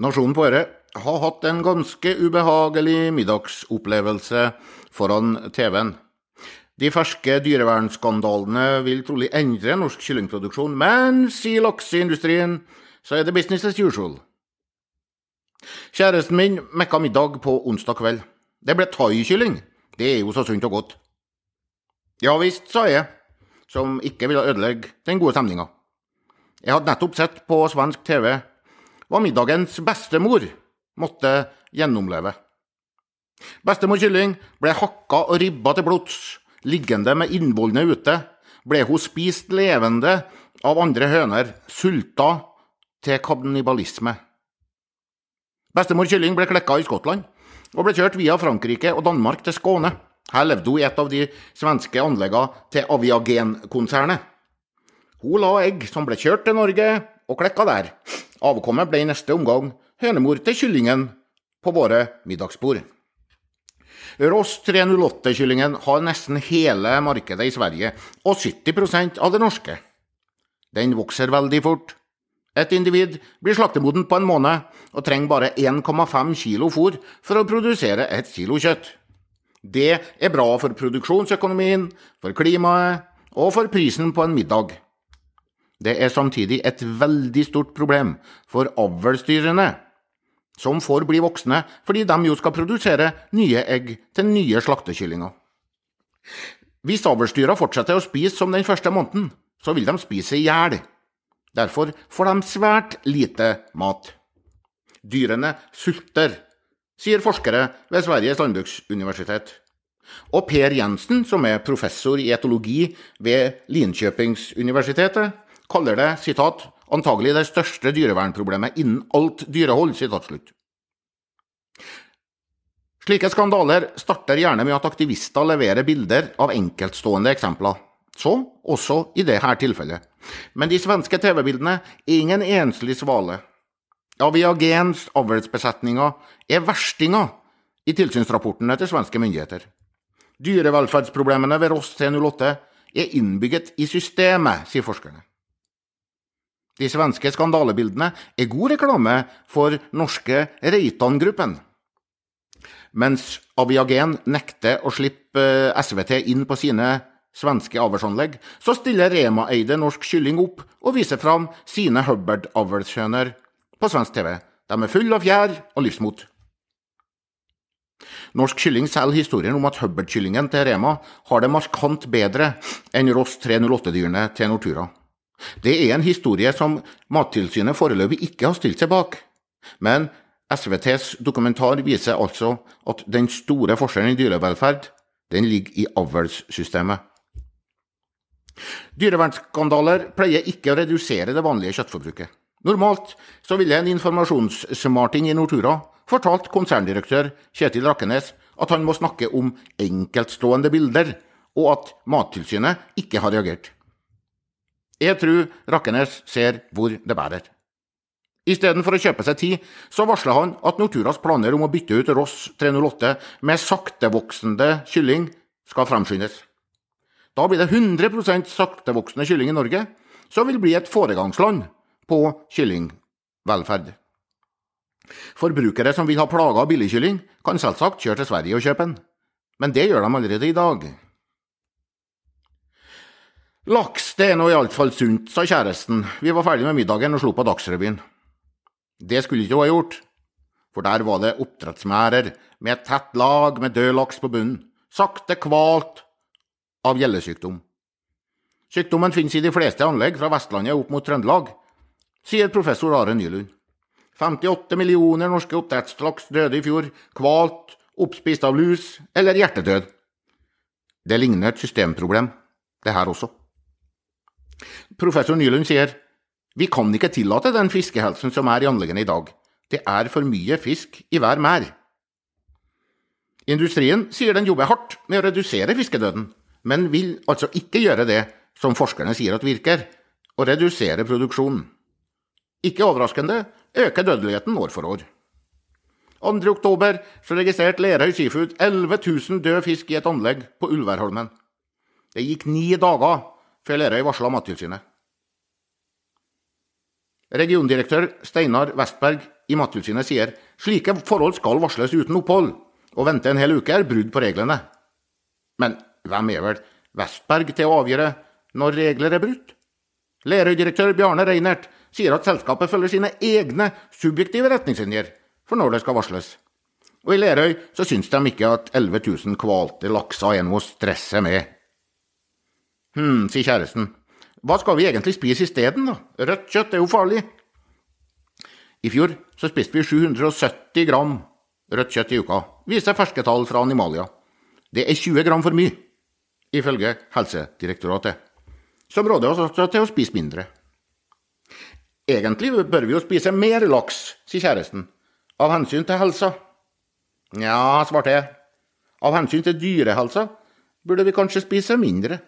Nasjonen på Øre har hatt en ganske ubehagelig middagsopplevelse foran TV-en. De ferske dyrevernskandalene vil trolig endre norsk kyllingproduksjon, mens i lakseindustrien så er det business as usual. Kjæresten min mekka middag på onsdag kveld. Det ble thaikylling. Det er jo så sunt og godt. Ja visst, sa jeg, som ikke ville ødelegge den gode stemninga. Jeg hadde nettopp sett på svensk TV hva middagens bestemor måtte gjennomleve. Bestemor kylling ble hakka og ribba til blods. Liggende med innvollene ute ble hun spist levende av andre høner, sulta til kannibalisme. Bestemor kylling ble klekka i Skottland og ble kjørt via Frankrike og Danmark til Skåne. Her levde hun i et av de svenske anleggene til Aviagen-konsernet. Hun la egg som ble kjørt til Norge og klekka der. Avkommet ble i neste omgang hønemor til kyllingen på våre middagsbord. Ross 308-kyllingen har nesten hele markedet i Sverige, og 70% av det norske. Den vokser veldig fort. Et individ blir slaktemoden på en måned og trenger bare 1,5 kilo fôr for å produsere et kilo kjøtt. Det er bra for produksjonsøkonomien, for klimaet og for prisen på en middag. Det er samtidig et veldig stort problem for avlsdyrene, som får bli voksne fordi de jo skal produsere nye egg til nye slaktekyllinger. Hvis avlsdyra fortsetter å spise som den første måneden, så vil de spise i hjel. Derfor får de svært lite mat. Dyrene sulter, sier forskere ved Sveriges landbruksuniversitet. Og Per Jensen, som er professor i etologi ved Linköpingsuniversitetet, kaller det citat, antagelig det største dyrevernproblemet innen alt dyrehold. Citat, slutt. Slike skandaler starter gjerne med at aktivister leverer bilder av enkeltstående eksempler. Så også i dette tilfellet. Men de svenske TV-bildene er ingen enslig svale. Aviagens avlsbesetninger er verstinger i tilsynsrapportene til svenske myndigheter. Dyrevelferdsproblemene ved Ross 308 er innbygget i systemet, sier forskerne. De svenske skandalebildene er god reklame for norske Reitan-gruppen. Mens Aviagen nekter å slippe eh, SVT inn på sine svenske avlsanlegg, så stiller Rema-eide Norsk Kylling opp og viser fram sine Hubbard-avlshøner på svensk TV. De er fulle av fjær og livsmot. Norsk Kylling selger historien om at Hubbard-kyllingen til Rema har det markant bedre enn Ross 308-dyrene til Nortura. Det er en historie som Mattilsynet foreløpig ikke har stilt seg bak. Men SVTs dokumentar viser altså at den store forskjellen i dyrevelferd den ligger i avlssystemet. Dyrevernsskandaler pleier ikke å redusere det vanlige kjøttforbruket. Normalt så ville en informasjonssmarting i Nortura fortalt konserndirektør Kjetil Rakkenes at han må snakke om enkeltstående bilder, og at Mattilsynet ikke har reagert. Jeg tror Rakkenes ser hvor det bærer. Istedenfor å kjøpe seg tid, så varsler han at Norturas planer om å bytte ut Ross 308 med saktevoksende kylling skal fremskyndes. Da blir det 100% saktevoksende kylling i Norge, som vil bli et foregangsland på kyllingvelferd. Forbrukere som vil ha plaga av billigkylling, kan selvsagt kjøre til Sverige og kjøpe den, men det gjør de allerede i dag. Laks, det er nå iallfall sunt, sa kjæresten. Vi var ferdig med middagen og slo på Dagsrevyen. Det skulle ikke hun ha gjort, for der var det oppdrettsmerder med et tett lag med død laks på bunnen, sakte kvalt av gjellesykdom. Sykdommen finnes i de fleste anlegg fra Vestlandet opp mot Trøndelag, sier professor Are Nylund. 58 millioner norske oppdrettslaks døde i fjor, kvalt, oppspist av lus eller hjertedød. Det ligner et systemproblem, det her også. Professor Nylund sier vi kan ikke tillate den fiskehelsen som er i anleggene i dag. Det er for mye fisk i hver merd. Industrien sier den jobber hardt med å redusere fiskedøden, men vil altså ikke gjøre det som forskerne sier at virker, å redusere produksjonen. Ikke overraskende øker dødeligheten år for år. 2. oktober så registrerte Lerøy Seafood 11 000 død fisk i et anlegg på Ulværholmen. Det gikk ni dager før Lerøy varsla Mattilsynet. Regiondirektør Steinar Westberg i Mattilsynet sier slike forhold skal varsles uten opphold. Å vente en hel uke er brudd på reglene. Men hvem er vel Westberg til å avgjøre når regler er brutt? Lerøy-direktør Bjarne Reinert sier at selskapet følger sine egne subjektive retningslinjer for når det skal varsles. Og i Lerøy så syns de ikke at 11 000 kvalte lakser er noe å stresse med. Hm, sier kjæresten. Hva skal vi egentlig spise isteden, da? Rødt kjøtt er jo farlig. I fjor så spiste vi 770 gram rødt kjøtt i uka, viser ferske tall fra Animalia. Det er 20 gram for mye, ifølge Helsedirektoratet, som råder oss også til å spise mindre. Egentlig bør vi jo spise mer laks, sier kjæresten, av hensyn til helsa. Nja, svarte jeg, av hensyn til dyrehelsa burde vi kanskje spise mindre.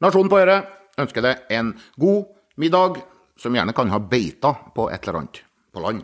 Nasjonen på øret ønsker deg en god middag, som gjerne kan ha beita på et eller annet på land.